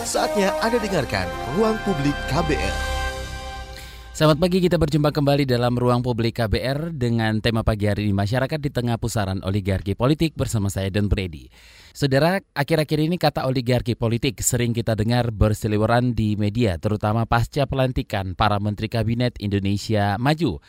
Saatnya Anda dengarkan Ruang Publik KBR. Selamat pagi, kita berjumpa kembali dalam ruang publik KBR dengan tema pagi hari ini masyarakat di tengah pusaran oligarki politik bersama saya Don Brady. Saudara, akhir-akhir ini kata oligarki politik sering kita dengar berseliweran di media, terutama pasca pelantikan para menteri kabinet Indonesia Maju.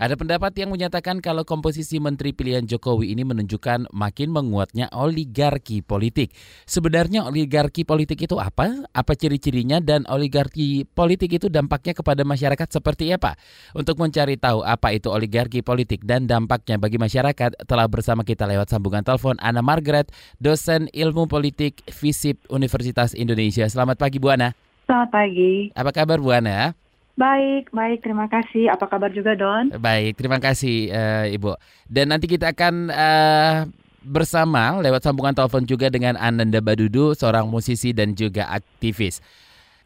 Ada pendapat yang menyatakan kalau komposisi menteri pilihan Jokowi ini menunjukkan makin menguatnya oligarki politik. Sebenarnya oligarki politik itu apa? Apa ciri-cirinya dan oligarki politik itu dampaknya kepada masyarakat seperti apa? Untuk mencari tahu apa itu oligarki politik dan dampaknya bagi masyarakat, telah bersama kita lewat sambungan telepon Ana Margaret, dosen ilmu politik FISIP Universitas Indonesia. Selamat pagi Bu Ana. Selamat pagi. Apa kabar Bu Ana? Baik, baik. Terima kasih. Apa kabar juga, Don? Baik, terima kasih uh, Ibu. Dan nanti kita akan uh, bersama lewat sambungan telepon juga dengan Ananda Badudu, seorang musisi dan juga aktivis.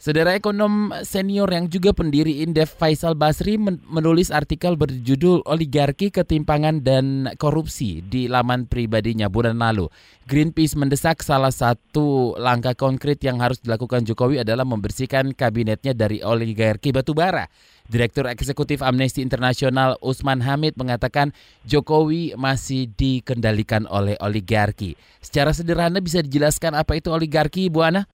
Saudara ekonom senior yang juga pendiri Indef Faisal Basri menulis artikel berjudul Oligarki Ketimpangan dan Korupsi di laman pribadinya bulan lalu. Greenpeace mendesak salah satu langkah konkret yang harus dilakukan Jokowi adalah membersihkan kabinetnya dari oligarki batubara. Direktur Eksekutif Amnesty International Usman Hamid mengatakan Jokowi masih dikendalikan oleh oligarki. Secara sederhana bisa dijelaskan apa itu oligarki, Bu Ana?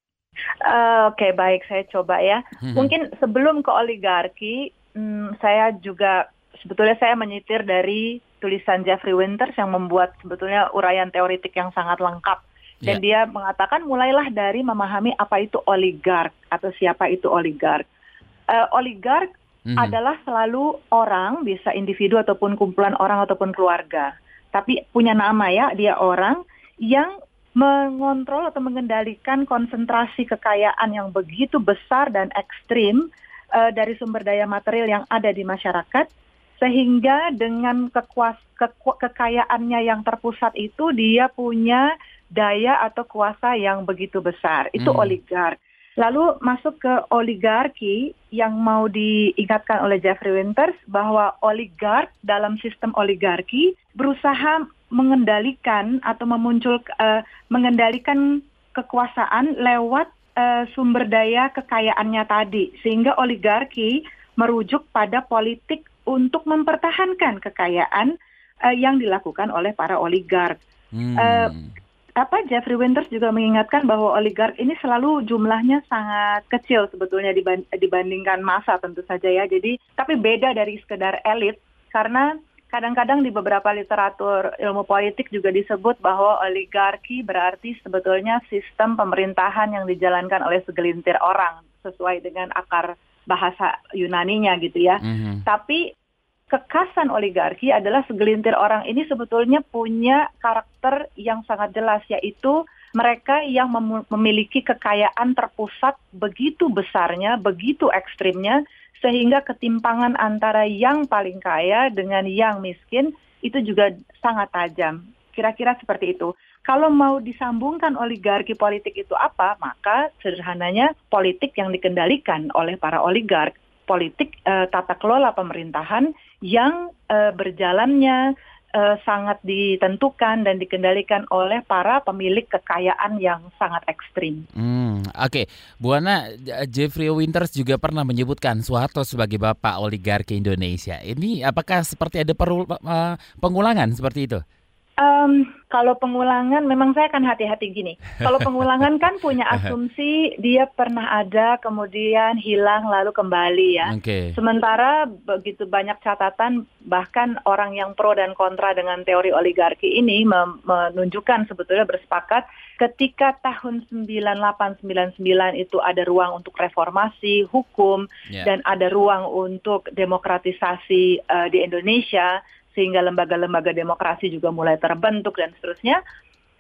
Uh, Oke, okay, baik. Saya coba ya. Hmm. Mungkin sebelum ke oligarki, hmm, saya juga sebetulnya saya menyitir dari tulisan Jeffrey Winters yang membuat sebetulnya uraian teoritik yang sangat lengkap. Dan yeah. dia mengatakan mulailah dari memahami apa itu oligark atau siapa itu oligark. Uh, oligark hmm. adalah selalu orang, bisa individu ataupun kumpulan orang ataupun keluarga. Tapi punya nama ya, dia orang yang mengontrol atau mengendalikan konsentrasi kekayaan yang begitu besar dan ekstrim uh, dari sumber daya material yang ada di masyarakat sehingga dengan kekuas ke, kekayaannya yang terpusat itu dia punya daya atau kuasa yang begitu besar itu hmm. oligark lalu masuk ke oligarki yang mau diingatkan oleh Jeffrey Winters bahwa oligark dalam sistem oligarki berusaha mengendalikan atau memuncul uh, mengendalikan kekuasaan lewat uh, sumber daya kekayaannya tadi sehingga oligarki merujuk pada politik untuk mempertahankan kekayaan uh, yang dilakukan oleh para oligark. Hmm. Uh, apa Jeffrey Winters juga mengingatkan bahwa oligark ini selalu jumlahnya sangat kecil sebetulnya dibandingkan masa tentu saja ya. Jadi tapi beda dari sekedar elit karena kadang-kadang di beberapa literatur ilmu politik juga disebut bahwa oligarki berarti sebetulnya sistem pemerintahan yang dijalankan oleh segelintir orang sesuai dengan akar bahasa Yunaninya gitu ya. Mm-hmm. Tapi kekasan oligarki adalah segelintir orang ini sebetulnya punya karakter yang sangat jelas yaitu mereka yang mem- memiliki kekayaan terpusat begitu besarnya, begitu ekstrimnya sehingga ketimpangan antara yang paling kaya dengan yang miskin itu juga sangat tajam. Kira-kira seperti itu. Kalau mau disambungkan oligarki politik itu apa, maka sederhananya politik yang dikendalikan oleh para oligark, politik eh, tata kelola pemerintahan yang eh, berjalannya uh, sangat ditentukan dan dikendalikan oleh para pemilik kekayaan yang sangat ekstrim. Hmm, Oke, okay. Bu Ana, Jeffrey Winters juga pernah menyebutkan Soeharto sebagai bapak oligarki Indonesia. Ini apakah seperti ada perlu uh, pengulangan seperti itu? Um, kalau pengulangan memang saya akan hati-hati gini. Kalau pengulangan kan punya asumsi dia pernah ada kemudian hilang lalu kembali ya. Okay. Sementara begitu banyak catatan bahkan orang yang pro dan kontra dengan teori oligarki ini menunjukkan sebetulnya bersepakat ketika tahun 9899 itu ada ruang untuk reformasi hukum yeah. dan ada ruang untuk demokratisasi uh, di Indonesia sehingga lembaga-lembaga demokrasi juga mulai terbentuk dan seterusnya.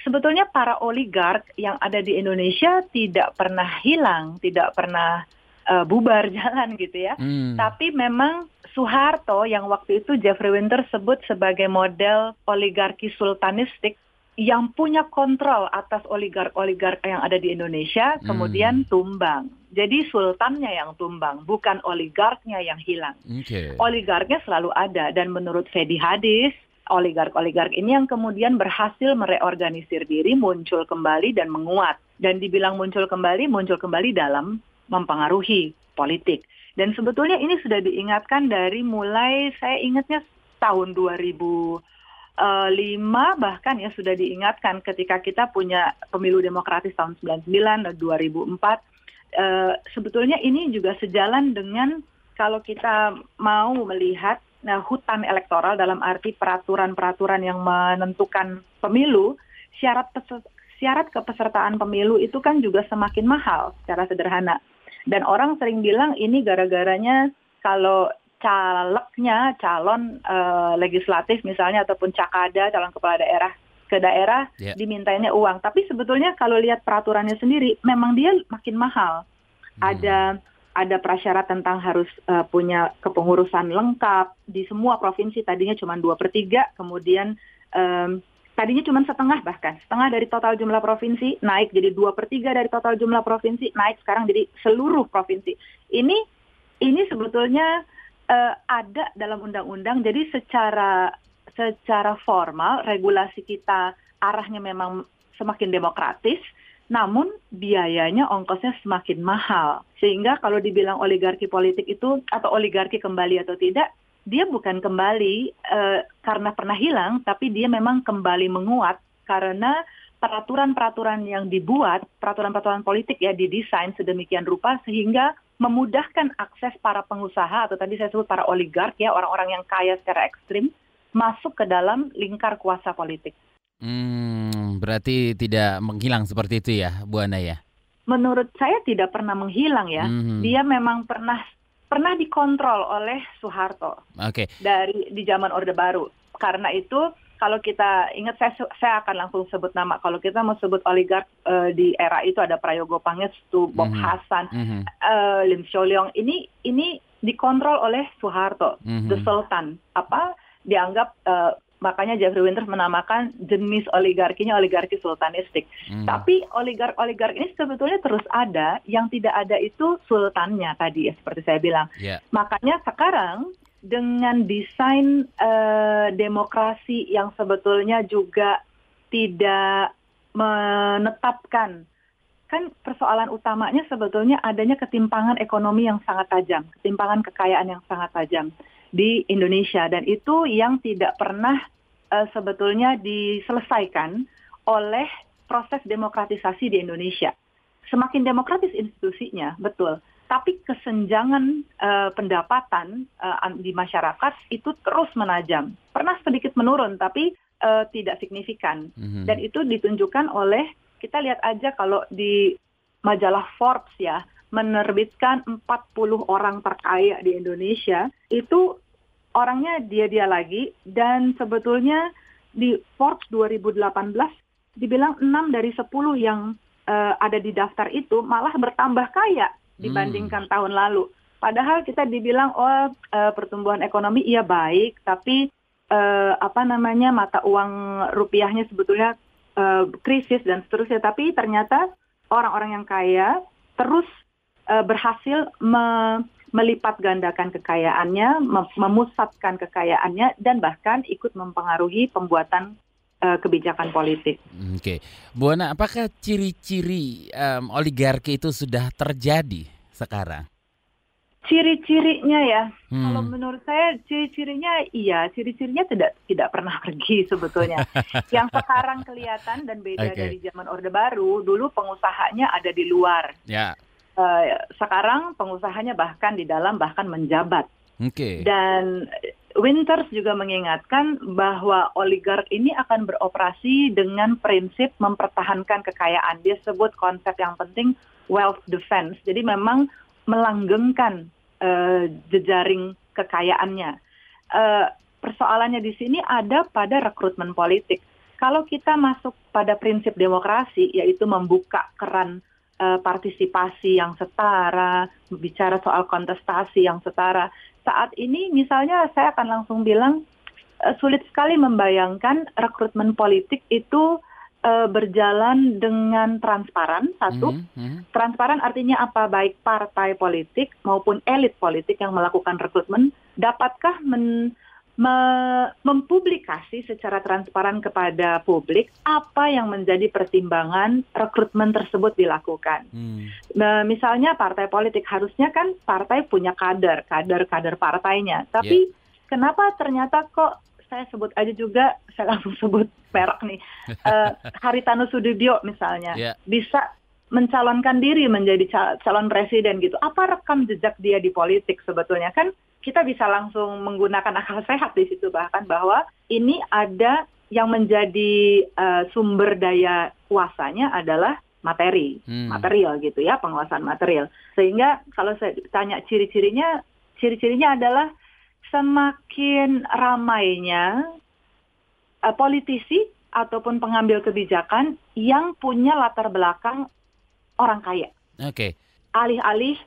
Sebetulnya para oligark yang ada di Indonesia tidak pernah hilang, tidak pernah uh, bubar jalan gitu ya. Hmm. Tapi memang Soeharto yang waktu itu Jeffrey Winter sebut sebagai model oligarki sultanistik yang punya kontrol atas oligark-oligark yang ada di Indonesia hmm. kemudian tumbang. Jadi sultannya yang tumbang, bukan oligarknya yang hilang. Okay. Oligarknya selalu ada dan menurut Fedi Hadis, oligark-oligark ini yang kemudian berhasil mereorganisir diri, muncul kembali dan menguat. dan dibilang muncul kembali, muncul kembali dalam mempengaruhi politik. Dan sebetulnya ini sudah diingatkan dari mulai saya ingatnya tahun 2005 bahkan ya sudah diingatkan ketika kita punya pemilu demokratis tahun 99 dan 2004 Uh, sebetulnya ini juga sejalan dengan kalau kita mau melihat nah, hutan elektoral dalam arti peraturan-peraturan yang menentukan pemilu, syarat syarat kepesertaan pemilu itu kan juga semakin mahal secara sederhana. Dan orang sering bilang ini gara-garanya kalau calegnya calon uh, legislatif misalnya ataupun cakada calon kepala daerah ke daerah yeah. dimintainya uang. Tapi sebetulnya kalau lihat peraturannya sendiri memang dia makin mahal. Hmm. Ada ada prasyarat tentang harus uh, punya kepengurusan lengkap di semua provinsi tadinya cuma dua per tiga, kemudian um, tadinya cuma setengah bahkan setengah dari total jumlah provinsi naik jadi dua per tiga dari total jumlah provinsi naik sekarang jadi seluruh provinsi ini ini sebetulnya uh, ada dalam undang-undang. Jadi secara secara formal regulasi kita arahnya memang semakin demokratis namun biayanya ongkosnya semakin mahal. Sehingga kalau dibilang oligarki politik itu atau oligarki kembali atau tidak dia bukan kembali uh, karena pernah hilang, tapi dia memang kembali menguat karena peraturan-peraturan yang dibuat, peraturan-peraturan politik ya didesain sedemikian rupa sehingga memudahkan akses para pengusaha atau tadi saya sebut para oligark ya orang-orang yang kaya secara ekstrim masuk ke dalam lingkar kuasa politik. Hmm, berarti tidak menghilang seperti itu ya, Bu Ana ya? Menurut saya tidak pernah menghilang ya. Hmm. Dia memang pernah pernah dikontrol oleh Soeharto okay. dari di zaman Orde Baru. Karena itu kalau kita ingat saya saya akan langsung sebut nama. Kalau kita mau sebut oligark uh, di era itu ada Prayogo Pangestu, Bob mm -hmm. Hasan, mm -hmm. uh, Lim Cholyong. Ini ini dikontrol oleh Soeharto, mm -hmm. the Sultan. Apa dianggap uh, makanya Jeffrey Winters menamakan jenis oligarkinya oligarki sultanistik. Hmm. Tapi oligark-oligark ini sebetulnya terus ada, yang tidak ada itu sultannya tadi ya seperti saya bilang. Yeah. Makanya sekarang dengan desain uh, demokrasi yang sebetulnya juga tidak menetapkan kan persoalan utamanya sebetulnya adanya ketimpangan ekonomi yang sangat tajam, ketimpangan kekayaan yang sangat tajam di Indonesia dan itu yang tidak pernah uh, sebetulnya diselesaikan oleh proses demokratisasi di Indonesia. Semakin demokratis institusinya, betul. Tapi kesenjangan uh, pendapatan uh, di masyarakat itu terus menajam. Pernah sedikit menurun, tapi uh, tidak signifikan. Mm-hmm. Dan itu ditunjukkan oleh kita lihat aja kalau di majalah Forbes ya, menerbitkan 40 orang terkaya di Indonesia, itu orangnya dia-dia lagi dan sebetulnya di Forbes 2018 dibilang 6 dari 10 yang uh, ada di daftar itu malah bertambah kaya dibandingkan hmm. tahun lalu. Padahal kita dibilang oh uh, pertumbuhan ekonomi iya baik, tapi uh, apa namanya mata uang rupiahnya sebetulnya uh, krisis dan seterusnya. Tapi ternyata orang-orang yang kaya terus uh, berhasil me melipat gandakan kekayaannya, memusatkan kekayaannya, dan bahkan ikut mempengaruhi pembuatan uh, kebijakan politik. Oke, Bu Ana, apakah ciri-ciri um, oligarki itu sudah terjadi sekarang? Ciri-cirinya ya, hmm. kalau menurut saya ciri-cirinya iya, ciri-cirinya tidak tidak pernah pergi sebetulnya. Yang sekarang kelihatan dan beda okay. dari zaman Orde Baru, dulu pengusahanya ada di luar. Ya. Uh, sekarang pengusahanya bahkan di dalam bahkan menjabat. Okay. Dan Winters juga mengingatkan bahwa oligark ini akan beroperasi dengan prinsip mempertahankan kekayaan. Dia sebut konsep yang penting wealth defense. Jadi memang melanggengkan uh, jejaring kekayaannya. Uh, persoalannya di sini ada pada rekrutmen politik. Kalau kita masuk pada prinsip demokrasi, yaitu membuka keran uh, partisipasi yang setara, bicara soal kontestasi yang setara. Saat ini misalnya saya akan langsung bilang uh, sulit sekali membayangkan rekrutmen politik itu uh, berjalan dengan transparan satu. Mm -hmm. Transparan artinya apa? Baik partai politik maupun elit politik yang melakukan rekrutmen dapatkah men me- mempublikasi secara transparan kepada publik apa yang menjadi pertimbangan rekrutmen tersebut dilakukan. Hmm. Nah, misalnya partai politik harusnya kan partai punya kader, kader-kader partainya. Tapi kenapa ternyata kok saya sebut aja juga, saya langsung sebut merek nih, eh, Haritanu Sudibyo misalnya Ya. bisa mencalonkan diri menjadi cal- calon presiden gitu. Apa rekam jejak dia di politik sebetulnya kan kita bisa langsung menggunakan akal sehat di situ bahkan bahwa ini ada yang menjadi eh, sumber daya kuasanya adalah materi, Hmm. material gitu ya, penguasaan material. Sehingga kalau saya tanya ciri-cirinya, ciri-cirinya adalah semakin ramainya eh, politisi ataupun pengambil kebijakan yang punya latar belakang orang kaya. Oke. Alih-alih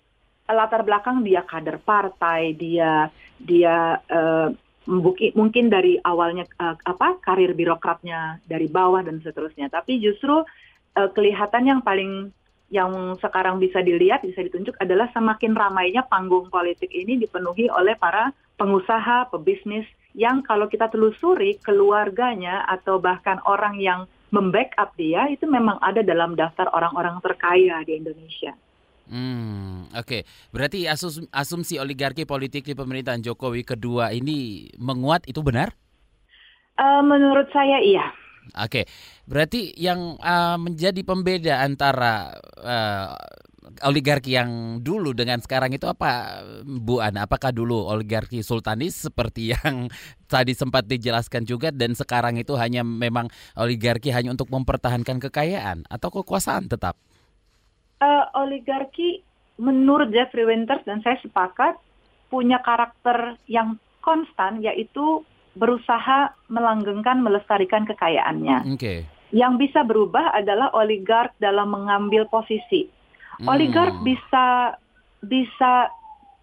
latar belakang dia kader partai, dia dia eh, mungkin dari awalnya eh, apa karir birokratnya dari bawah dan seterusnya. Tapi justru eh, kelihatan yang paling yang sekarang bisa dilihat bisa ditunjuk adalah semakin ramainya panggung politik ini dipenuhi oleh para pengusaha, pebisnis yang kalau kita telusuri keluarganya atau bahkan orang yang membackup dia itu memang ada dalam daftar orang-orang terkaya di Indonesia. Hmm, oke. Berarti asus- asumsi oligarki politik di pemerintahan Jokowi kedua ini menguat itu benar? Eh, menurut saya iya. Oke. Berarti yang uh, menjadi pembeda antara uh, oligarki yang dulu dengan sekarang itu apa, Bu Ana? Apakah dulu oligarki sultanis seperti yang tadi sempat dijelaskan juga dan sekarang itu hanya memang oligarki hanya untuk mempertahankan kekayaan atau kekuasaan tetap? Eh, oligarki menurut Jeffrey Winters dan saya sepakat punya karakter yang konstan yaitu berusaha melanggengkan melestarikan kekayaannya. Oke. Yang bisa berubah adalah oligark dalam mengambil posisi. Hmm. Oligark bisa bisa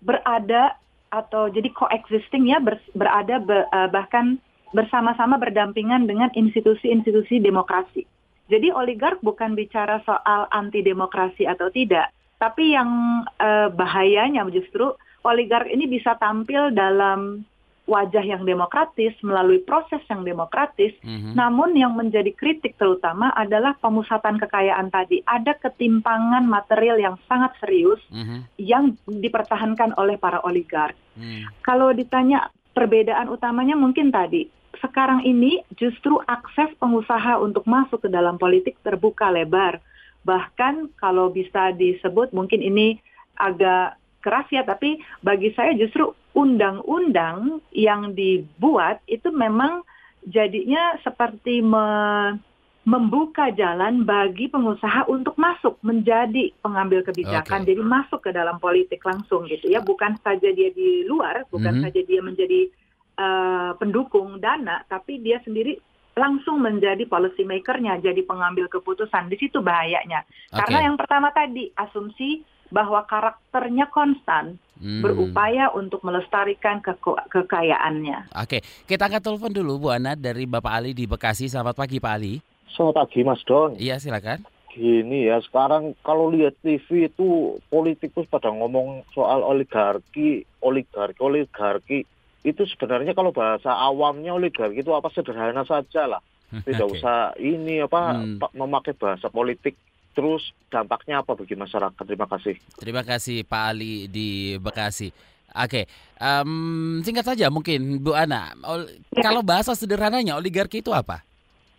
berada atau jadi coexisting ya ber- berada be- eh, bahkan bersama-sama berdampingan dengan institusi-institusi demokrasi. Jadi oligark bukan bicara soal anti demokrasi atau tidak, tapi yang eh, bahayanya justru oligark ini bisa tampil dalam wajah yang demokratis melalui proses yang demokratis Mhm. namun yang menjadi kritik terutama adalah pemusatan kekayaan tadi. Ada ketimpangan material yang sangat serius Mhm. yang dipertahankan oleh para oligark. Hmm. Kalau ditanya perbedaan utamanya mungkin tadi, sekarang ini justru akses pengusaha untuk masuk ke dalam politik terbuka lebar. Bahkan kalau bisa disebut mungkin ini agak keras ya, tapi bagi saya justru undang-undang yang dibuat itu memang jadinya seperti me- membuka jalan bagi pengusaha untuk masuk menjadi pengambil kebijakan, Oke. jadi masuk ke dalam politik langsung gitu ya, bukan saja dia di luar, bukan Mhm. saja dia menjadi eh, pendukung dana, tapi dia sendiri langsung menjadi policy makernya, jadi pengambil keputusan. Di situ bahayanya. Karena Oke. yang pertama tadi asumsi bahwa karakternya konstan, Hmm. berupaya untuk melestarikan keko- kekayaannya. Oke, kita angkat telepon dulu Bu Ana dari Bapak Ali di Bekasi. Selamat pagi Pak Ali. Selamat pagi Mas Don. Iya silakan. Gini ya, sekarang kalau lihat TV itu politikus pada ngomong soal oligarki, oligarki, oligarki. Itu sebenarnya kalau bahasa awamnya oligarki itu apa sederhana saja lah. Tidak Oke. usah ini apa Hmm. memakai bahasa politik. Terus dampaknya apa bagi masyarakat? Terima kasih. Terima kasih Pak Ali di Bekasi. Oke, em, singkat saja mungkin Bu Ana. Ol- Ya. Kalau bahasa sederhananya oligarki itu apa?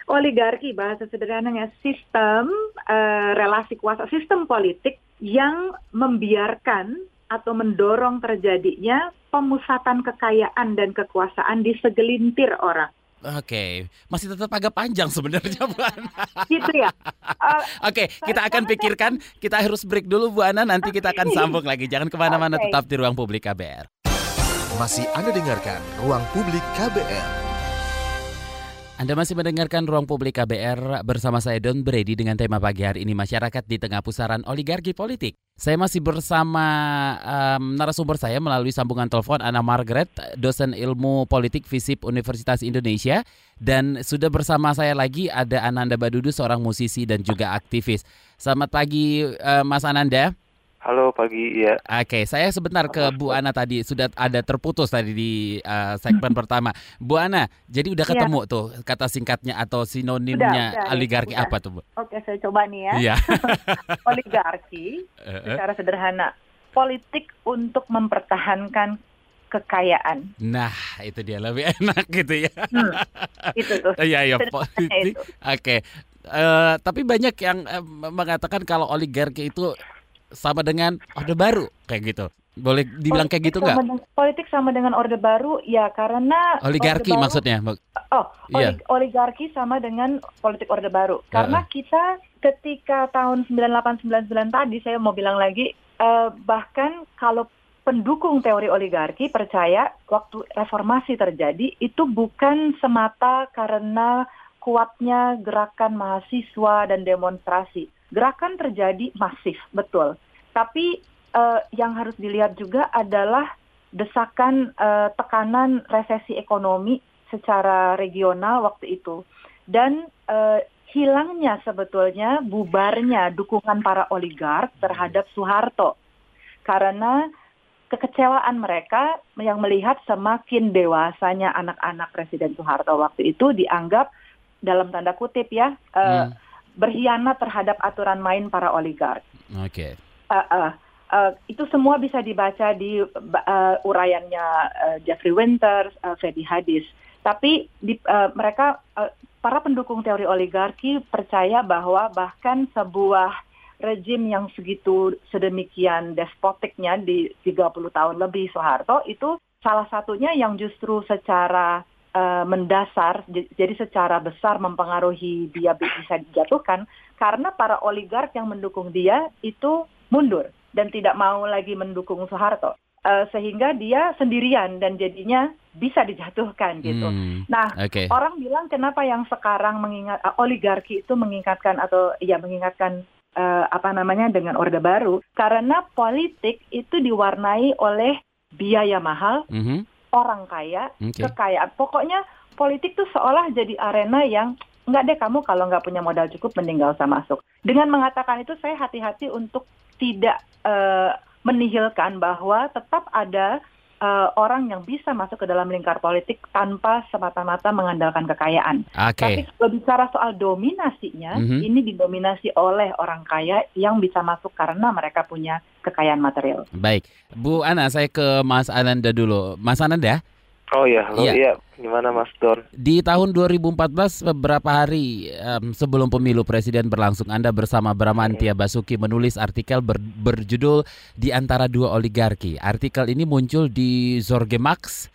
Oligarki bahasa sederhananya sistem eh, relasi kuasa, sistem politik yang membiarkan atau mendorong terjadinya pemusatan kekayaan dan kekuasaan di segelintir orang. Oke, masih tetap agak panjang sebenarnya Bu Ana. Gitu ya. Eh, Oke, kita akan pikirkan. Kita harus break dulu Bu Ana. Nanti kita akan sambung lagi. Jangan ke mana-mana, Oke. tetap di ruang publik KBR. Masih Anda dengarkan Ruang Publik KBR. Anda masih mendengarkan Ruang Publik KBR bersama saya Don Brady dengan tema pagi hari ini Masyarakat di Tengah Pusaran Oligarki Politik. Saya masih bersama em, narasumber saya melalui sambungan telepon Ana Margaret, dosen ilmu politik FISIP Universitas Indonesia. Dan sudah bersama saya lagi ada Ananda Badudu, seorang musisi dan juga aktivis. Selamat pagi eh, Mas Ananda. Halo pagi ya. Oke, saya sebentar ke Bu Ana tadi sudah ada terputus tadi di uh, segmen pertama. Bu Ana, jadi udah Iya. ketemu tuh kata singkatnya atau sinonimnya Udah, udah, oligarki udah. apa tuh, Bu? Oke, saya coba nih ya. Iya. Oligarki Eh, eh. secara sederhana, politik untuk mempertahankan kekayaan. Nah, itu dia lebih enak gitu ya. Hmm, itu tuh. Iya, iya, politik. Oke. Eh, tapi banyak yang eh, mengatakan kalau oligarki itu sama dengan orde baru kayak gitu. Boleh dibilang kayak gitu Politik nggak? Politik sama dengan orde baru ya karena Oligarki Baru- maksudnya. Oh, Iya. oli- oligarki sama dengan politik orde baru. Karena kita ketika tahun 9899 tadi saya mau bilang lagi eh, bahkan kalau pendukung teori oligarki percaya waktu reformasi terjadi itu bukan semata karena kuatnya gerakan mahasiswa dan demonstrasi. Gerakan terjadi masif, betul. Tapi eh, yang harus dilihat juga adalah desakan eh, tekanan resesi ekonomi secara regional waktu itu. Dan eh, hilangnya sebetulnya bubarnya dukungan para oligark terhadap Soeharto. Karena kekecewaan mereka yang melihat semakin dewasanya anak-anak Presiden Soeharto waktu itu dianggap dalam tanda kutip ya eh, Hmm, berkhianat terhadap aturan main para oligark. Oke. Uh, uh, uh, itu semua bisa dibaca di uh, uraiannya uh, Jeffrey Winters, uh, Freddy Hadis. Tapi di, uh, mereka uh, para pendukung teori oligarki percaya bahwa bahkan sebuah rejim yang segitu sedemikian despotiknya di 30 tahun lebih Soeharto itu salah satunya yang justru secara uh, mendasar jadi secara besar mempengaruhi dia bi- bisa dijatuhkan karena para oligark yang mendukung dia itu mundur dan tidak mau lagi mendukung Soeharto Eh, sehingga dia sendirian dan jadinya bisa dijatuhkan gitu. Hmm, Nah, Oke. orang bilang kenapa yang sekarang mengingat eh, oligarki itu mengingatkan atau ya mengingatkan eh, apa namanya dengan orde baru karena politik itu diwarnai oleh biaya mahal, Mhm, orang kaya, Oke. kekayaan. Pokoknya politik tuh seolah jadi arena yang nggak deh kamu kalau nggak punya modal cukup mending nggak usah masuk. Dengan mengatakan itu saya hati-hati untuk tidak eh, menihilkan bahwa tetap ada eh, orang yang bisa masuk ke dalam lingkar politik tanpa semata-mata mengandalkan kekayaan. Tapi Oke. kalau bicara soal dominasinya, Mhm. ini didominasi oleh orang kaya yang bisa masuk karena mereka punya kekayaan material. Baik. Bu Ana, saya ke Mas Ananda dulu. Mas Ananda, Oh iya, halo, Iya. iya. Gimana Mas Don? di tahun 2014 beberapa hari em, sebelum pemilu presiden berlangsung Anda bersama Bramantia Basuki menulis artikel ber- berjudul di antara dua oligarki. Artikel ini muncul di Zorgemax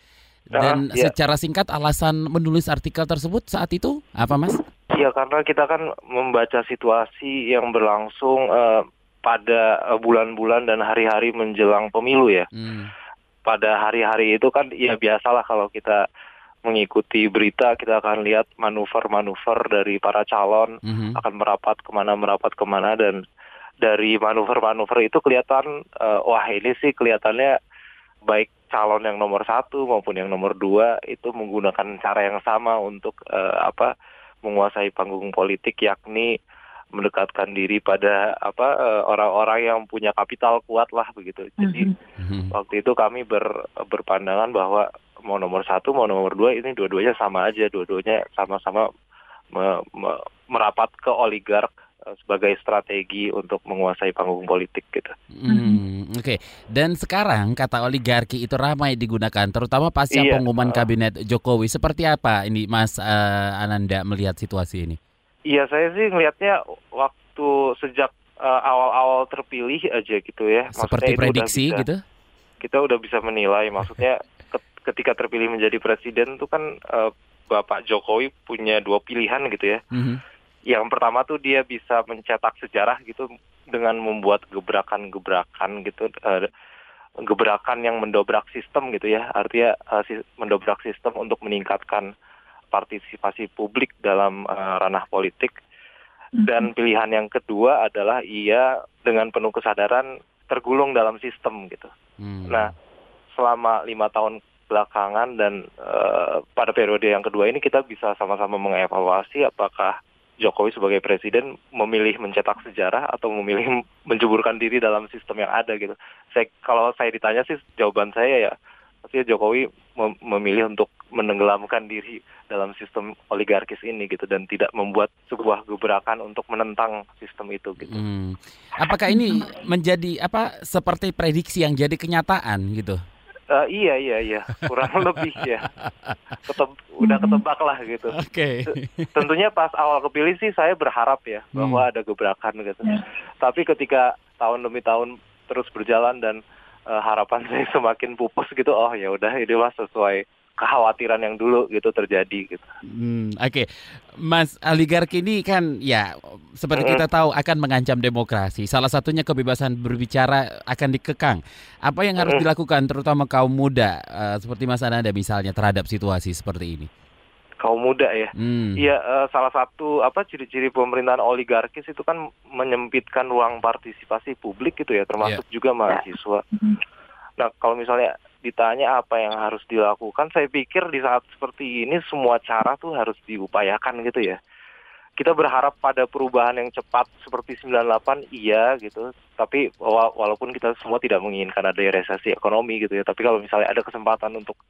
dan Ah, iya. secara singkat alasan menulis artikel tersebut saat itu apa Mas? Iya, karena kita kan membaca situasi yang berlangsung eh, pada eh, bulan-bulan dan hari-hari menjelang pemilu ya. Hmm. Pada hari-hari itu kan ya biasalah kalau kita mengikuti berita kita akan lihat manuver-manuver dari para calon mhm. akan merapat ke mana merapat ke mana dan dari manuver-manuver itu kelihatan eh, wah ini sih kelihatannya baik calon yang nomor satu maupun yang nomor dua itu menggunakan cara yang sama untuk eh, apa menguasai panggung politik yakni mendekatkan diri pada apa eh, orang-orang yang punya kapital kuat lah begitu jadi Mhm. waktu itu kami ber, berpandangan bahwa mau nomor satu mau nomor dua ini dua-duanya sama aja dua-duanya sama-sama me- me- merapat ke oligark eh, sebagai strategi untuk menguasai panggung politik gitu. Hmm, Oke, dan sekarang kata oligarki itu ramai digunakan, terutama pasca Iya, pengumuman uh. kabinet Jokowi. Seperti apa ini, Mas eh, Ananda melihat situasi ini? Iya saya sih ngelihatnya waktu sejak eh, awal-awal terpilih aja gitu ya. Maksudnya Seperti itu udah prediksi bisa- gitu? Kita udah bisa menilai maksudnya ke- ketika terpilih menjadi presiden tuh kan eh, Bapak Jokowi punya dua pilihan gitu ya. Mhm. yang pertama tuh dia bisa mencetak sejarah gitu dengan membuat gebrakan-gebrakan gitu eh, gebrakan yang mendobrak sistem gitu ya artinya si- mendobrak sistem untuk meningkatkan partisipasi publik dalam eh, ranah politik dan pilihan yang kedua adalah ia dengan penuh kesadaran tergulung dalam sistem gitu Hmm. Nah, selama lima tahun belakangan dan eh, pada periode yang kedua ini kita bisa sama-sama mengevaluasi apakah Jokowi sebagai presiden memilih mencetak sejarah atau memilih menjeburkan diri dalam sistem yang ada gitu. Saya kalau saya ditanya sih jawaban saya ya pasti Jokowi mem memilih untuk menenggelamkan diri dalam sistem oligarkis ini gitu dan tidak membuat sebuah gebrakan untuk menentang sistem itu gitu. Hmm. Apakah ini menjadi apa seperti prediksi yang jadi kenyataan gitu? Uh, iya iya iya kurang lebih ya Keteb, udah ketebak lah gitu. Oke. Okay. Tentunya pas awal kepilih sih saya berharap ya bahwa hmm. ada gebrakan gitu. Yeah. Tapi ketika tahun demi tahun terus berjalan dan uh, harapan saya semakin pupus gitu, oh ya udah ini mas sesuai kekhawatiran yang dulu gitu terjadi gitu. Hmm, Oke, okay. Mas oligarki ini kan ya seperti mm -hmm. kita tahu akan mengancam demokrasi. Salah satunya kebebasan berbicara akan dikekang. Apa yang harus mm -hmm. dilakukan terutama kaum muda uh, seperti Mas Ananda misalnya terhadap situasi seperti ini? Kaum muda ya, hmm. iya hmm. uh, salah satu apa ciri-ciri pemerintahan oligarkis itu kan menyempitkan ruang partisipasi publik gitu ya, termasuk yeah. juga mahasiswa. Mm-hmm. Nah kalau misalnya ditanya apa yang harus dilakukan, saya pikir di saat seperti ini semua cara tuh harus diupayakan gitu ya. Kita berharap pada perubahan yang cepat seperti 98 iya gitu, tapi walaupun kita semua tidak menginginkan ada resesi ekonomi gitu ya, tapi kalau misalnya ada kesempatan untuk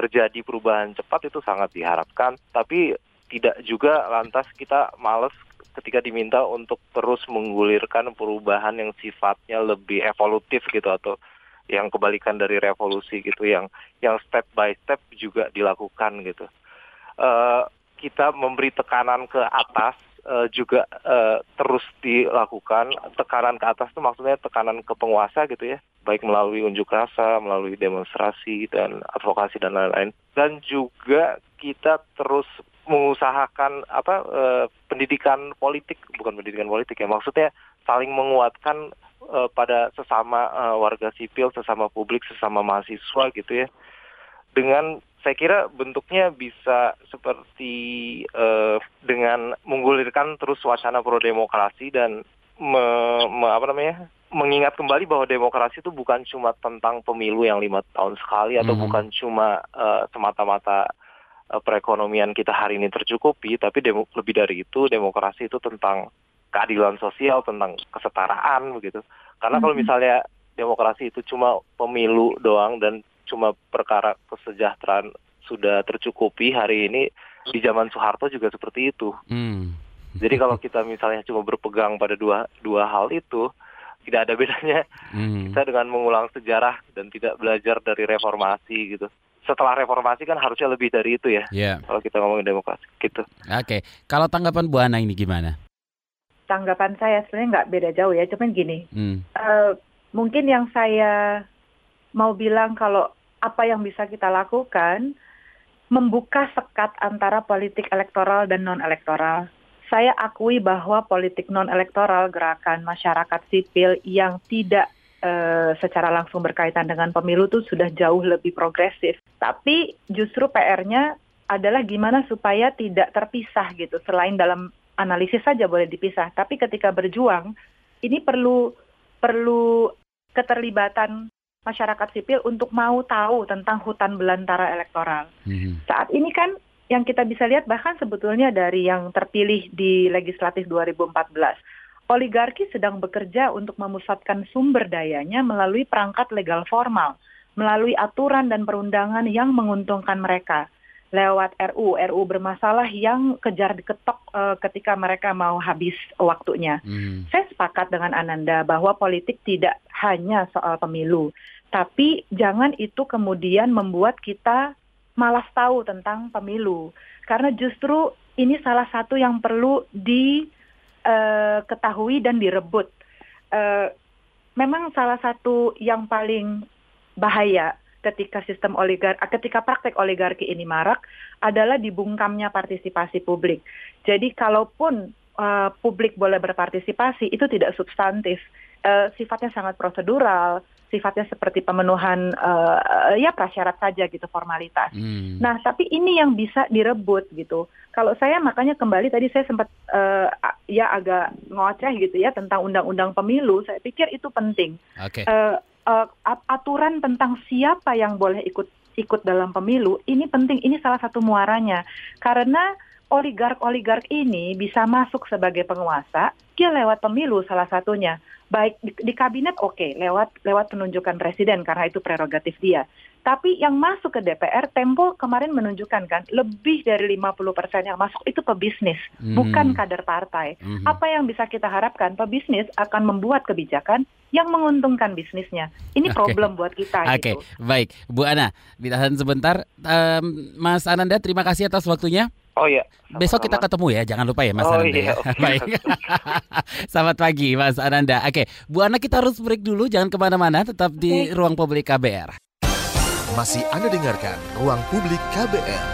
terjadi perubahan cepat itu sangat diharapkan, tapi tidak juga lantas kita males ketika diminta untuk terus menggulirkan perubahan yang sifatnya lebih evolutif gitu atau yang kebalikan dari revolusi gitu yang yang step by step juga dilakukan gitu. Uh, kita memberi tekanan ke atas uh, juga uh, terus dilakukan. Tekanan ke atas itu maksudnya tekanan ke penguasa gitu ya. Baik melalui unjuk rasa melalui demonstrasi dan advokasi dan lain-lain. Dan juga kita terus mengusahakan apa uh, pendidikan politik. Bukan pendidikan politik ya maksudnya saling menguatkan uh, pada sesama uh, warga sipil, sesama publik, sesama mahasiswa gitu ya. Dengan saya kira bentuknya bisa seperti uh, dengan menggulirkan terus wacana pro demokrasi dan me, me, apa namanya mengingat kembali bahwa demokrasi itu bukan cuma tentang pemilu yang lima tahun sekali atau hmm. bukan cuma uh, semata-mata uh, perekonomian kita hari ini tercukupi, tapi demo, lebih dari itu demokrasi itu tentang keadilan sosial, tentang kesetaraan begitu. Karena kalau mm-hmm. misalnya demokrasi itu cuma pemilu doang dan cuma perkara kesejahteraan sudah tercukupi hari ini di zaman Soeharto juga seperti itu. Mm. Jadi kalau kita misalnya cuma berpegang pada dua dua hal itu tidak ada bedanya mm. kita dengan mengulang sejarah dan tidak belajar dari reformasi gitu. Setelah reformasi kan harusnya lebih dari itu ya. Yeah. Kalau kita ngomongin demokrasi gitu. Oke, okay. kalau tanggapan Bu Ana ini gimana? tanggapan saya sebenarnya nggak beda jauh ya, cuman gini, hmm. uh, mungkin yang saya mau bilang kalau apa yang bisa kita lakukan membuka sekat antara politik elektoral dan non elektoral. Saya akui bahwa politik non elektoral gerakan masyarakat sipil yang tidak uh, secara langsung berkaitan dengan pemilu itu sudah jauh lebih progresif. Tapi justru PR-nya adalah gimana supaya tidak terpisah gitu selain dalam analisis saja boleh dipisah, tapi ketika berjuang ini perlu perlu keterlibatan masyarakat sipil untuk mau tahu tentang hutan belantara elektoral. Mm-hmm. Saat ini kan yang kita bisa lihat bahkan sebetulnya dari yang terpilih di legislatif 2014, oligarki sedang bekerja untuk memusatkan sumber dayanya melalui perangkat legal formal, melalui aturan dan perundangan yang menguntungkan mereka lewat RU, RU bermasalah yang kejar diketok uh, ketika mereka mau habis waktunya. Hmm. Saya sepakat dengan Ananda bahwa politik tidak hanya soal pemilu, tapi jangan itu kemudian membuat kita malas tahu tentang pemilu, karena justru ini salah satu yang perlu diketahui eh, uh, dan direbut. Uh, memang salah satu yang paling bahaya ketika sistem oligar ketika praktek oligarki ini marak adalah dibungkamnya partisipasi publik. Jadi kalaupun uh, publik boleh berpartisipasi itu tidak substantif, uh, sifatnya sangat prosedural, sifatnya seperti pemenuhan uh, ya prasyarat saja gitu formalitas. Hmm. Nah, tapi ini yang bisa direbut gitu. Kalau saya makanya kembali tadi saya sempat uh, ya agak ngoceh gitu ya tentang undang-undang pemilu. Saya pikir itu penting. Okay. Uh, uh, aturan tentang siapa yang boleh ikut ikut dalam pemilu ini penting ini salah satu muaranya karena oligark-oligark ini bisa masuk sebagai penguasa, dia lewat pemilu salah satunya. Baik di, di kabinet oke, okay, lewat lewat penunjukan presiden karena itu prerogatif dia. Tapi yang masuk ke DPR, Tempo kemarin menunjukkan kan lebih dari 50% yang masuk itu pebisnis, hmm. bukan kader partai. Hmm. Apa yang bisa kita harapkan? Pebisnis akan membuat kebijakan yang menguntungkan bisnisnya. Ini okay. problem buat kita. Oke, okay. gitu. baik, Bu Ana, ditahan sebentar. Um, Mas Ananda, terima kasih atas waktunya. Oh iya. Sama-sama. Besok kita ketemu ya, jangan lupa ya Mas oh, Ananda. Iya, ya. okay. Baik. Selamat pagi Mas Ananda. Oke, Bu Ana kita harus break dulu, jangan ke mana-mana, tetap di okay. ruang publik KBR. Masih Anda dengarkan Ruang Publik KBR.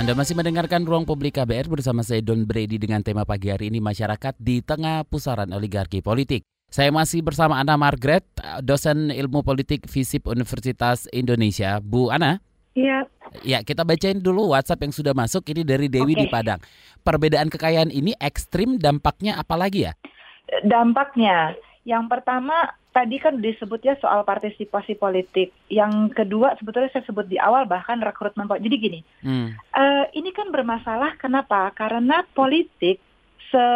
Anda masih mendengarkan Ruang Publik KBR bersama saya Don Brady dengan tema pagi hari ini Masyarakat di Tengah Pusaran Oligarki Politik. Saya masih bersama Ana Margaret, dosen ilmu politik FISIP Universitas Indonesia. Bu Ana? Iya. Ya, kita bacain dulu WhatsApp yang sudah masuk. Ini dari Dewi okay. di Padang. Perbedaan kekayaan ini ekstrim, dampaknya apa lagi ya? Dampaknya, yang pertama tadi kan disebutnya soal partisipasi politik. Yang kedua sebetulnya saya sebut di awal bahkan rekrutmen politik. Jadi gini, hmm. uh, ini kan bermasalah kenapa? Karena politik se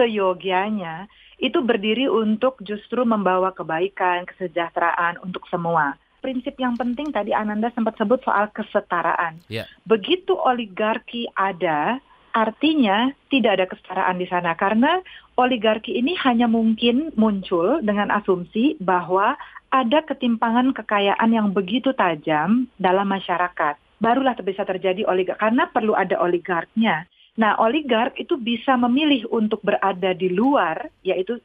seyogianya itu berdiri untuk justru membawa kebaikan, kesejahteraan untuk semua. Prinsip yang penting tadi Ananda sempat sebut soal kesetaraan. Yeah. Begitu oligarki ada, Artinya tidak ada kesetaraan di sana karena oligarki ini hanya mungkin muncul dengan asumsi bahwa ada ketimpangan kekayaan yang begitu tajam dalam masyarakat. Barulah bisa terjadi oligark karena perlu ada oligarknya. Nah, oligark itu bisa memilih untuk berada di luar, yaitu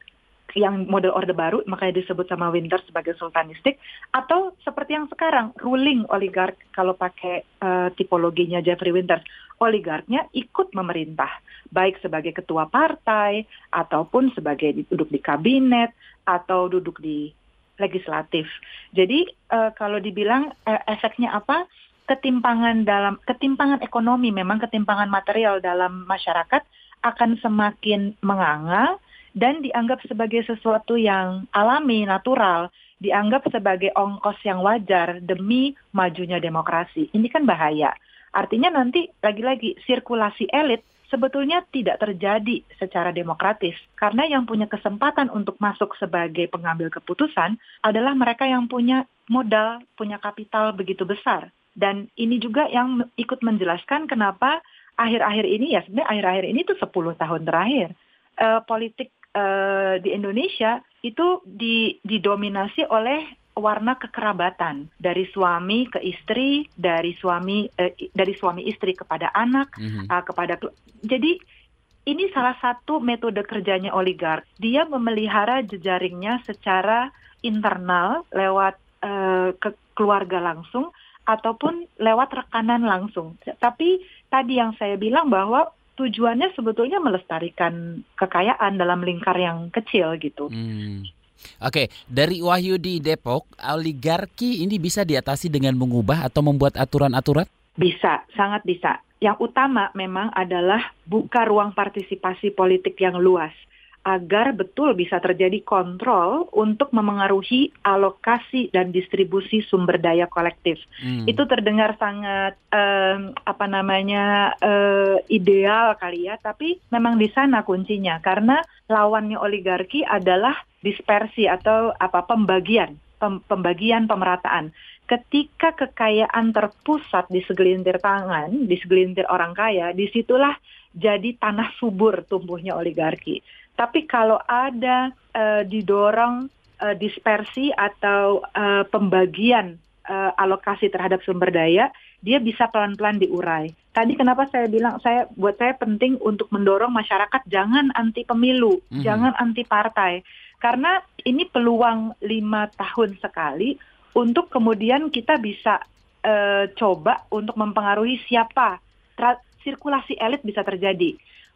yang model orde baru makanya disebut sama Winter sebagai sultanistik atau seperti yang sekarang ruling oligark kalau pakai uh, tipologinya Jeffrey Winter oligarknya ikut memerintah baik sebagai ketua partai ataupun sebagai duduk di kabinet atau duduk di legislatif. Jadi uh, kalau dibilang uh, efeknya apa? Ketimpangan dalam ketimpangan ekonomi memang ketimpangan material dalam masyarakat akan semakin menganga dan dianggap sebagai sesuatu yang alami, natural, dianggap sebagai ongkos yang wajar demi majunya demokrasi. Ini kan bahaya. Artinya nanti lagi-lagi sirkulasi elit sebetulnya tidak terjadi secara demokratis karena yang punya kesempatan untuk masuk sebagai pengambil keputusan adalah mereka yang punya modal, punya kapital begitu besar. Dan ini juga yang ikut menjelaskan kenapa akhir-akhir ini ya sebenarnya akhir-akhir ini tuh 10 tahun terakhir uh, politik uh, di Indonesia itu di, didominasi oleh warna kekerabatan dari suami ke istri, dari suami uh, dari suami istri kepada anak, mm-hmm. uh, kepada jadi ini salah satu metode kerjanya oligark. Dia memelihara jejaringnya secara internal lewat uh, ke keluarga langsung ataupun lewat rekanan langsung. Tapi tadi yang saya bilang bahwa tujuannya sebetulnya melestarikan kekayaan dalam lingkar yang kecil gitu. Hmm. Oke, dari Wahyu di Depok, oligarki ini bisa diatasi dengan mengubah atau membuat aturan-aturan? Bisa, sangat bisa. Yang utama memang adalah buka ruang partisipasi politik yang luas agar betul bisa terjadi kontrol untuk memengaruhi alokasi dan distribusi sumber daya kolektif. Hmm. Itu terdengar sangat um, apa namanya uh, ideal kali ya, tapi memang di sana kuncinya karena lawannya oligarki adalah dispersi atau apa pembagian, pem, pembagian pemerataan. Ketika kekayaan terpusat di segelintir tangan, di segelintir orang kaya, di situlah jadi tanah subur tumbuhnya oligarki. Tapi kalau ada uh, didorong uh, dispersi atau uh, pembagian uh, alokasi terhadap sumber daya, dia bisa pelan-pelan diurai. Tadi kenapa saya bilang saya buat saya penting untuk mendorong masyarakat jangan anti pemilu, mm -hmm. jangan anti partai, karena ini peluang lima tahun sekali untuk kemudian kita bisa uh, coba untuk mempengaruhi siapa sirkulasi elit bisa terjadi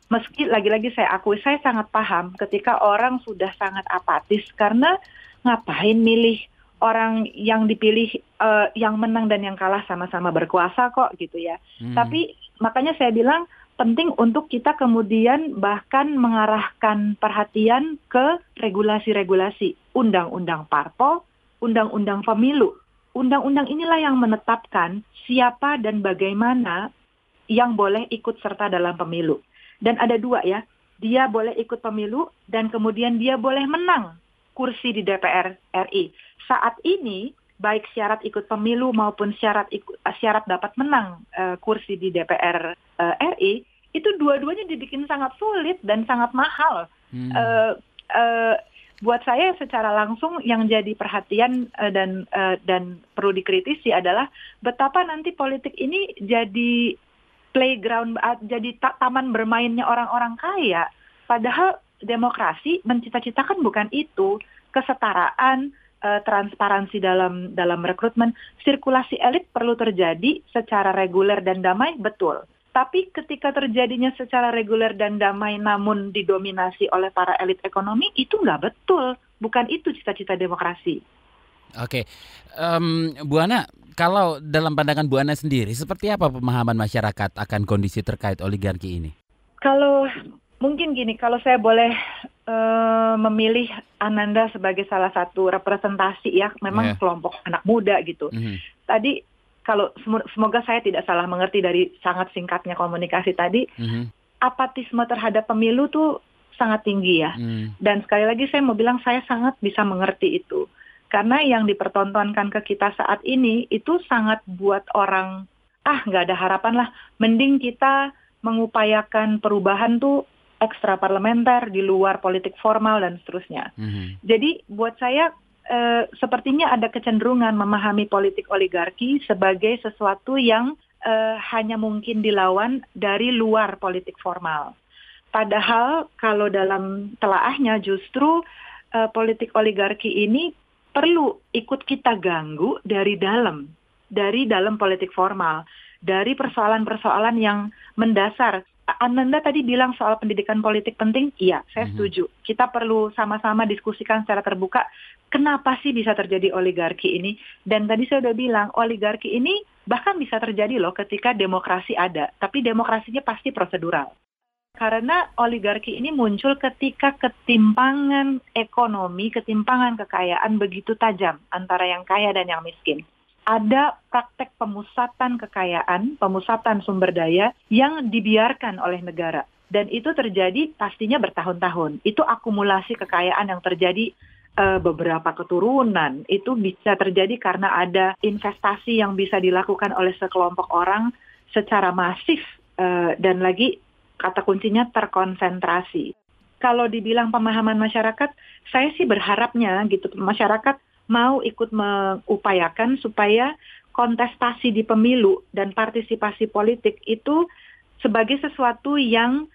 meski lagi-lagi saya akui saya sangat paham ketika orang sudah sangat apatis karena ngapain milih orang yang dipilih uh, yang menang dan yang kalah sama-sama berkuasa kok gitu ya. Hmm. Tapi makanya saya bilang penting untuk kita kemudian bahkan mengarahkan perhatian ke regulasi-regulasi undang-undang parpol, undang-undang pemilu. Undang-undang inilah yang menetapkan siapa dan bagaimana yang boleh ikut serta dalam pemilu. Dan ada dua ya, dia boleh ikut pemilu dan kemudian dia boleh menang kursi di DPR RI. Saat ini baik syarat ikut pemilu maupun syarat ikut, syarat dapat menang uh, kursi di DPR uh, RI itu dua-duanya dibikin sangat sulit dan sangat mahal. Hmm. Uh, uh, buat saya secara langsung yang jadi perhatian uh, dan uh, dan perlu dikritisi adalah betapa nanti politik ini jadi playground uh, jadi ta taman bermainnya orang-orang kaya padahal demokrasi mencita-citakan bukan itu kesetaraan uh, transparansi dalam dalam rekrutmen sirkulasi elit perlu terjadi secara reguler dan damai betul tapi ketika terjadinya secara reguler dan damai namun didominasi oleh para elit ekonomi itu nggak betul. Bukan itu cita-cita demokrasi. Oke, um, Bu Ana, kalau dalam pandangan Bu Ana sendiri, seperti apa pemahaman masyarakat akan kondisi terkait oligarki ini? Kalau mungkin gini, kalau saya boleh uh, memilih Ananda sebagai salah satu representasi ya, memang yeah. kelompok anak muda gitu. Mm -hmm. Tadi kalau semoga saya tidak salah mengerti dari sangat singkatnya komunikasi tadi, mm-hmm. apatisme terhadap pemilu tuh sangat tinggi ya. Mm. Dan sekali lagi saya mau bilang saya sangat bisa mengerti itu. Karena yang dipertontonkan ke kita saat ini itu sangat buat orang ah nggak ada harapan lah. Mending kita mengupayakan perubahan tuh ekstra parlementer di luar politik formal dan seterusnya. Mm-hmm. Jadi buat saya eh, sepertinya ada kecenderungan memahami politik oligarki sebagai sesuatu yang eh, hanya mungkin dilawan dari luar politik formal. Padahal kalau dalam telaahnya justru eh, politik oligarki ini perlu ikut kita ganggu dari dalam, dari dalam politik formal, dari persoalan-persoalan yang mendasar Ananda tadi bilang soal pendidikan politik penting, iya, saya -hmm. setuju. Kita perlu sama-sama diskusikan secara terbuka kenapa sih bisa terjadi oligarki ini. Dan tadi saya udah bilang, oligarki ini bahkan bisa terjadi loh ketika demokrasi ada, tapi demokrasinya pasti prosedural. Karena oligarki ini muncul ketika ketimpangan ekonomi, ketimpangan kekayaan begitu tajam antara yang kaya dan yang miskin ada praktek pemusatan kekayaan, pemusatan sumber daya yang dibiarkan oleh negara. Dan itu terjadi pastinya bertahun-tahun. Itu akumulasi kekayaan yang terjadi uh, beberapa keturunan. Itu bisa terjadi karena ada investasi yang bisa dilakukan oleh sekelompok orang secara masif uh, dan lagi kata kuncinya terkonsentrasi. Kalau dibilang pemahaman masyarakat, saya sih berharapnya gitu masyarakat mau ikut mengupayakan supaya kontestasi di pemilu dan partisipasi politik itu sebagai sesuatu yang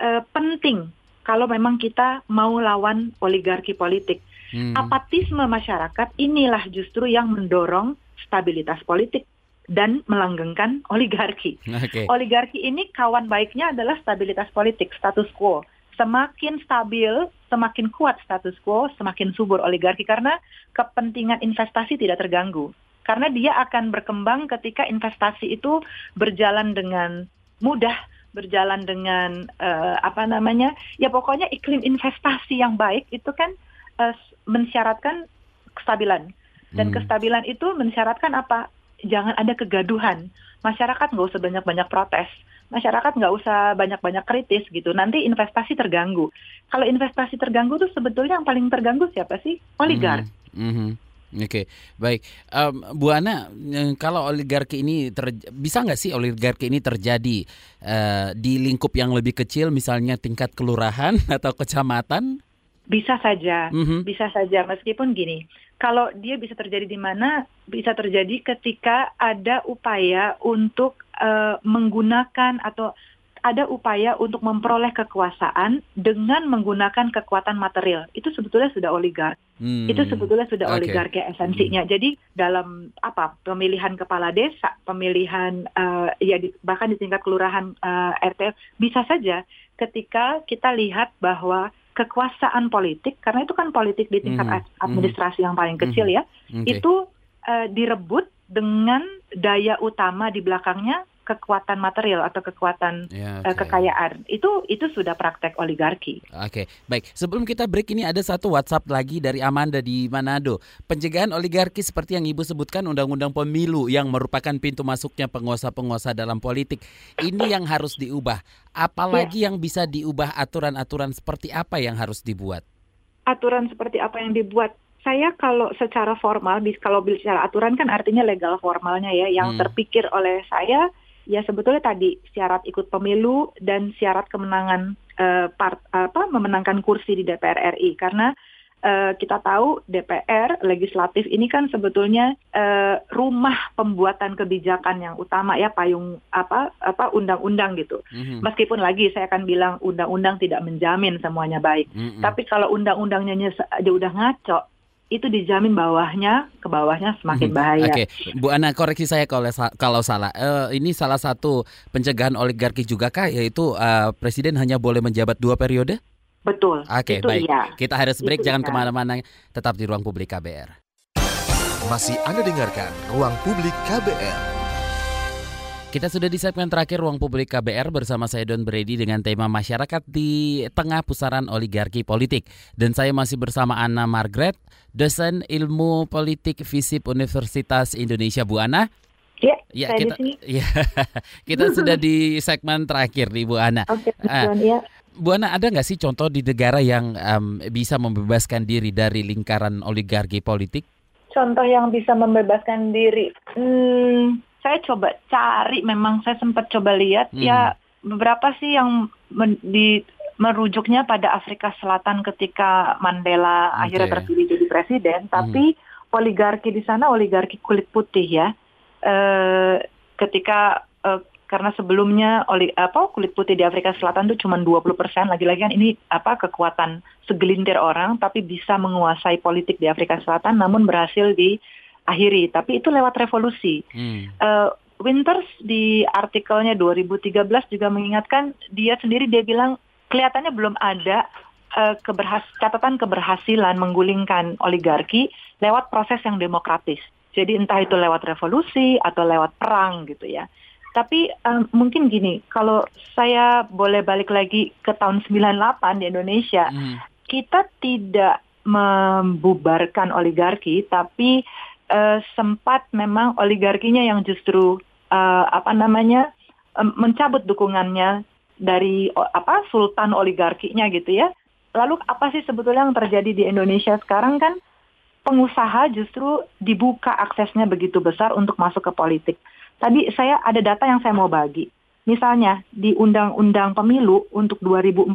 uh, penting kalau memang kita mau lawan oligarki politik. Hmm. Apatisme masyarakat inilah justru yang mendorong stabilitas politik dan melanggengkan oligarki. Okay. Oligarki ini kawan baiknya adalah stabilitas politik, status quo semakin stabil, semakin kuat status quo, semakin subur oligarki karena kepentingan investasi tidak terganggu. Karena dia akan berkembang ketika investasi itu berjalan dengan mudah, berjalan dengan uh, apa namanya? Ya pokoknya iklim investasi yang baik itu kan uh, mensyaratkan kestabilan. Dan hmm. kestabilan itu mensyaratkan apa? Jangan ada kegaduhan. Masyarakat nggak usah banyak-banyak protes masyarakat nggak usah banyak-banyak kritis gitu. Nanti investasi terganggu. Kalau investasi terganggu tuh sebetulnya yang paling terganggu siapa sih? Oligark. Mm -hmm. Oke, okay. baik. Um, Bu Ana, eh, kalau oligarki ini ter, bisa nggak sih oligarki ini terjadi uh, di lingkup yang lebih kecil, misalnya tingkat kelurahan atau kecamatan? Bisa saja, mm -hmm. bisa saja. Meskipun gini, kalau dia bisa terjadi di mana, bisa terjadi ketika ada upaya untuk uh, menggunakan atau ada upaya untuk memperoleh kekuasaan dengan menggunakan kekuatan material. Itu sebetulnya sudah oligark. Hmm. Itu sebetulnya sudah okay. oligarki esensinya. Hmm. Jadi dalam apa pemilihan kepala desa, pemilihan uh, ya di, bahkan di tingkat kelurahan uh, RT bisa saja ketika kita lihat bahwa kekuasaan politik karena itu kan politik di tingkat hmm. administrasi hmm. yang paling kecil hmm. ya, okay. itu uh, direbut dengan daya utama di belakangnya kekuatan material atau kekuatan Ya, eh, oke. kekayaan. Itu itu sudah praktek oligarki. Oke, baik. Sebelum kita break ini ada satu WhatsApp lagi dari Amanda di Manado. Pencegahan oligarki seperti yang Ibu sebutkan Undang-Undang Pemilu yang merupakan pintu masuknya penguasa-penguasa dalam politik. Ini yang harus diubah. Apalagi yang bisa diubah aturan-aturan seperti apa yang harus dibuat? aturan seperti apa yang dibuat. Saya kalau secara formal, kalau bicara aturan kan artinya legal formalnya ya. Yang Hmm. terpikir oleh saya ya sebetulnya tadi syarat ikut pemilu dan syarat kemenangan eh, part, apa memenangkan kursi di DPR RI karena eh, kita tahu DPR legislatif ini kan sebetulnya eh, rumah pembuatan kebijakan yang utama ya payung apa apa undang-undang gitu. Mhm, Meskipun lagi saya akan bilang undang-undang tidak menjamin semuanya baik. mhm. Tapi kalau undang-undangnya aja udah ngaco, itu dijamin bawahnya ke bawahnya semakin Mhm. bahaya. Oke, Bu Ana koreksi saya kalau kalau salah. Eh, ini salah satu pencegahan oligarki juga kah yaitu eh, presiden hanya boleh menjabat dua periode? Betul. Oke, itu baik. iya. Kita harus break, Itu jangan iya. ke mana-mana. Tetap di ruang publik KBR. Masih Anda dengarkan Ruang Publik KBR. Kita sudah di segmen terakhir Ruang Publik KBR bersama saya Don Brady dengan tema masyarakat di tengah pusaran oligarki politik. Dan saya masih bersama Anna Margaret, dosen ilmu politik FISIP Universitas Indonesia. Bu Ana, Ya, ya kita ya, kita sudah di segmen terakhir nih Bu Ana. Oke. Tuan, ya. Bu Ana ada nggak sih contoh di negara yang em, bisa membebaskan diri dari lingkaran oligarki politik? Contoh yang bisa membebaskan diri. Hmm, saya coba cari, memang saya sempat coba lihat, Hmm. ya beberapa sih yang men- di merujuknya pada Afrika Selatan ketika Mandela Oke. akhirnya terpilih jadi presiden, tapi oligarki di sana oligarki kulit putih ya. Eh, ketika eh, karena sebelumnya oli apa kulit putih di Afrika Selatan itu cuma 20%, lagi-lagi kan ini apa kekuatan segelintir orang tapi bisa menguasai politik di Afrika Selatan namun berhasil diakhiri, tapi itu lewat revolusi. Hmm. Eh, Winters di artikelnya 2013 juga mengingatkan dia sendiri dia bilang kelihatannya belum ada eh, keberhas catatan keberhasilan menggulingkan oligarki lewat proses yang demokratis. Jadi entah itu lewat revolusi atau lewat perang gitu ya. Tapi eh, mungkin gini, kalau saya boleh balik lagi ke tahun 98 di Indonesia, Hmm. kita tidak membubarkan oligarki, tapi eh, sempat memang oligarkinya yang justru eh, apa namanya em, mencabut dukungannya dari o- apa sultan oligarkinya gitu ya. Lalu apa sih sebetulnya yang terjadi di Indonesia sekarang kan pengusaha justru dibuka aksesnya begitu besar untuk masuk ke politik. Tadi saya ada data yang saya mau bagi. Misalnya di Undang-Undang Pemilu untuk 2014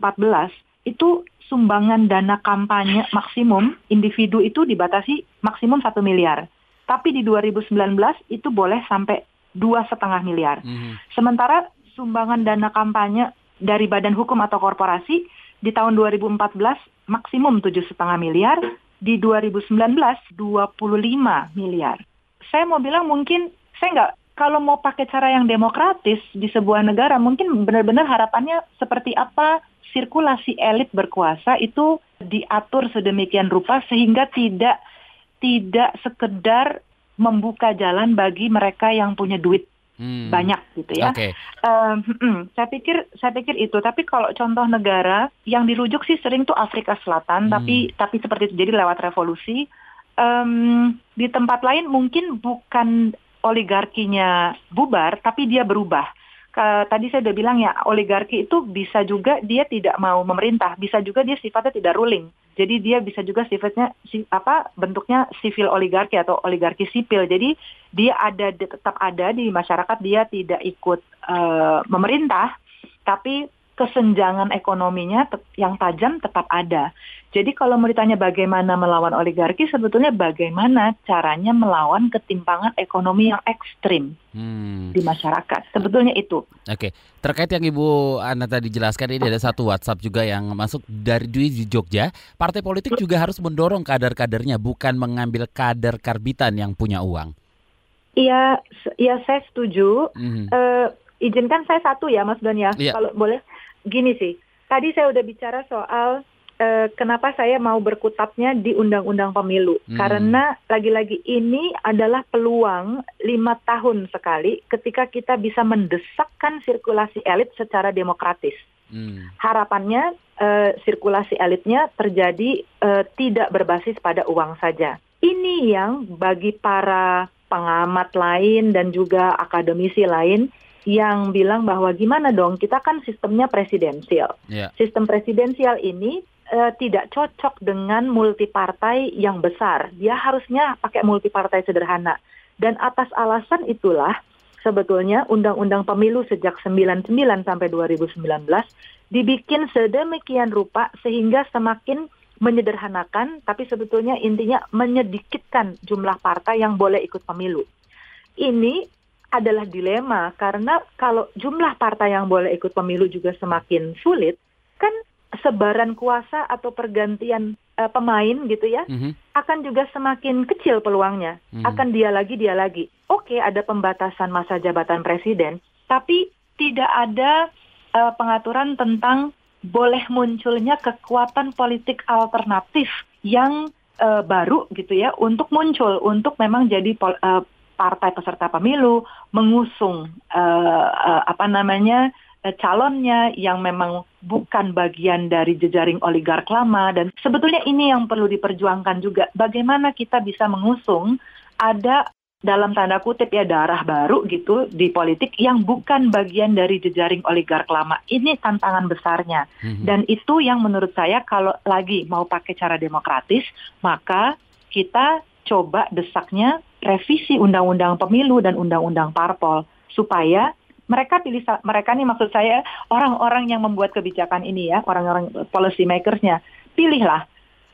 itu sumbangan dana kampanye maksimum individu itu dibatasi maksimum satu miliar. Tapi di 2019 itu boleh sampai dua setengah miliar. Mhm. Sementara sumbangan dana kampanye dari badan hukum atau korporasi di tahun 2014 maksimum tujuh setengah miliar, di 2019 25 miliar. Saya mau bilang mungkin saya nggak kalau mau pakai cara yang demokratis di sebuah negara mungkin benar-benar harapannya seperti apa sirkulasi elit berkuasa itu diatur sedemikian rupa sehingga tidak tidak sekedar membuka jalan bagi mereka yang punya duit Hmm. banyak gitu ya. Oke. Em, mm, saya pikir saya pikir itu. Tapi kalau contoh negara yang dirujuk sih sering tuh Afrika Selatan, Hmm. tapi tapi seperti itu jadi lewat revolusi. Em, di tempat lain mungkin bukan oligarkinya bubar, tapi dia berubah. Tadi saya udah bilang ya oligarki itu bisa juga dia tidak mau memerintah, bisa juga dia sifatnya tidak ruling. Jadi dia bisa juga sifatnya si, apa bentuknya sivil oligarki atau oligarki sipil. Jadi dia ada tetap ada di masyarakat, dia tidak ikut eh, memerintah, tapi kesenjangan ekonominya yang tajam tetap ada. Jadi kalau mau ditanya bagaimana melawan oligarki, sebetulnya bagaimana caranya melawan ketimpangan ekonomi yang ekstrim Hmm. di masyarakat. Sebetulnya itu. Oke, terkait yang Ibu Ana tadi jelaskan ini ada satu WhatsApp juga yang masuk dari Dwi di Jogja. Partai politik juga harus mendorong kader-kadernya, bukan mengambil kader karbitan yang punya uang. Iya, iya saya setuju. Mhm. Eh, izinkan saya satu ya, Mas Don ya, Iya. kalau boleh. Gini sih, tadi saya udah bicara soal eh, kenapa saya mau berkutatnya di undang-undang pemilu Hmm. karena lagi-lagi ini adalah peluang lima tahun sekali ketika kita bisa mendesakkan sirkulasi elit secara demokratis. Hmm. Harapannya eh, sirkulasi elitnya terjadi eh, tidak berbasis pada uang saja. Ini yang bagi para pengamat lain dan juga akademisi lain yang bilang bahwa gimana dong kita kan sistemnya presidensial. Ya. Sistem presidensial ini eh, tidak cocok dengan multipartai yang besar. Dia harusnya pakai multipartai sederhana. Dan atas alasan itulah sebetulnya undang-undang pemilu sejak 99 sampai 2019 dibikin sedemikian rupa sehingga semakin menyederhanakan tapi sebetulnya intinya menyedikitkan jumlah partai yang boleh ikut pemilu. Ini adalah dilema karena kalau jumlah partai yang boleh ikut pemilu juga semakin sulit, kan sebaran kuasa atau pergantian eh, pemain gitu ya Mhm. akan juga semakin kecil peluangnya. Mhm. Akan dia lagi dia lagi. Oke, ada pembatasan masa jabatan presiden, tapi tidak ada eh, pengaturan tentang boleh munculnya kekuatan politik alternatif yang eh, baru gitu ya untuk muncul untuk memang jadi pol- eh, partai peserta pemilu mengusung eh, eh, apa namanya eh, calonnya yang memang bukan bagian dari jejaring oligark lama. Dan sebetulnya ini yang perlu diperjuangkan juga. Bagaimana kita bisa mengusung ada dalam tanda kutip ya darah baru gitu di politik yang bukan bagian dari jejaring oligark lama. Ini tantangan besarnya. Mhm. dan itu yang menurut saya kalau lagi mau pakai cara demokratis maka kita coba desaknya revisi undang-undang pemilu dan undang-undang parpol supaya mereka pilih mereka nih maksud saya orang-orang yang membuat kebijakan ini ya orang-orang policy makersnya pilihlah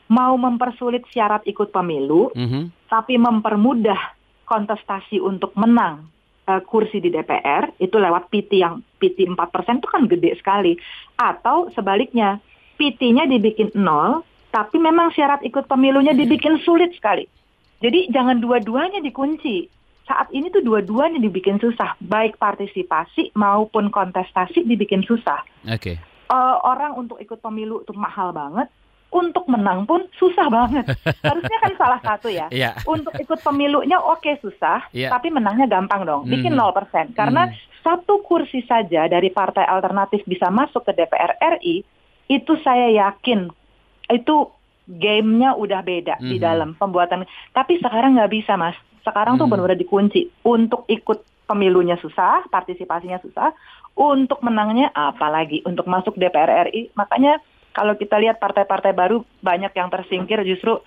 mau mempersulit syarat ikut pemilu Mhm. tapi mempermudah kontestasi untuk menang eh, kursi di DPR itu lewat PT yang PT 4% itu kan gede sekali atau sebaliknya PT-nya dibikin nol tapi memang syarat ikut pemilunya dibikin sulit sekali. Jadi jangan dua-duanya dikunci. Saat ini tuh dua-duanya dibikin susah, baik partisipasi maupun kontestasi dibikin susah. Oke. Eh, orang untuk ikut pemilu itu mahal banget, untuk menang pun susah banget. Harusnya kan salah satu ya. Iya. Untuk ikut pemilunya oke susah, Iya. tapi menangnya gampang dong. Bikin Mhm. 0%. Karena Mhm. satu kursi saja dari partai alternatif bisa masuk ke DPR RI, itu saya yakin itu gamenya udah beda di Mhm. dalam pembuatan. Tapi sekarang nggak bisa mas. Sekarang tuh Mhm. benar-benar dikunci. Untuk ikut pemilunya susah, partisipasinya susah. Untuk menangnya apalagi untuk masuk DPR RI. Makanya kalau kita lihat partai-partai baru banyak yang tersingkir justru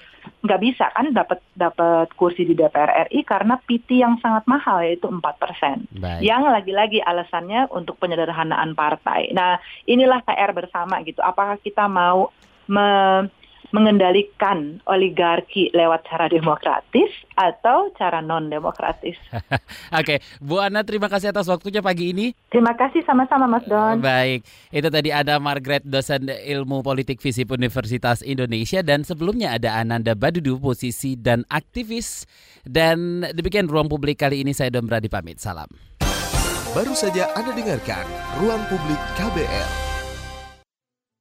nggak bisa kan dapat dapat kursi di DPR RI karena PT yang sangat mahal yaitu 4%. Baik. Yang lagi-lagi alasannya untuk penyederhanaan partai. Nah, inilah PR bersama gitu. Apakah kita mau me- mengendalikan oligarki lewat cara demokratis atau cara non demokratis? Oke, Bu Ana terima kasih atas waktunya pagi ini. Terima kasih sama-sama Mas Don. Baik, itu tadi ada Margaret dosen ilmu politik FISIP Universitas Indonesia dan sebelumnya ada Ananda Badudu posisi dan aktivis dan demikian ruang publik kali ini saya Don Brady pamit salam. Baru saja Anda dengarkan Ruang Publik KBR.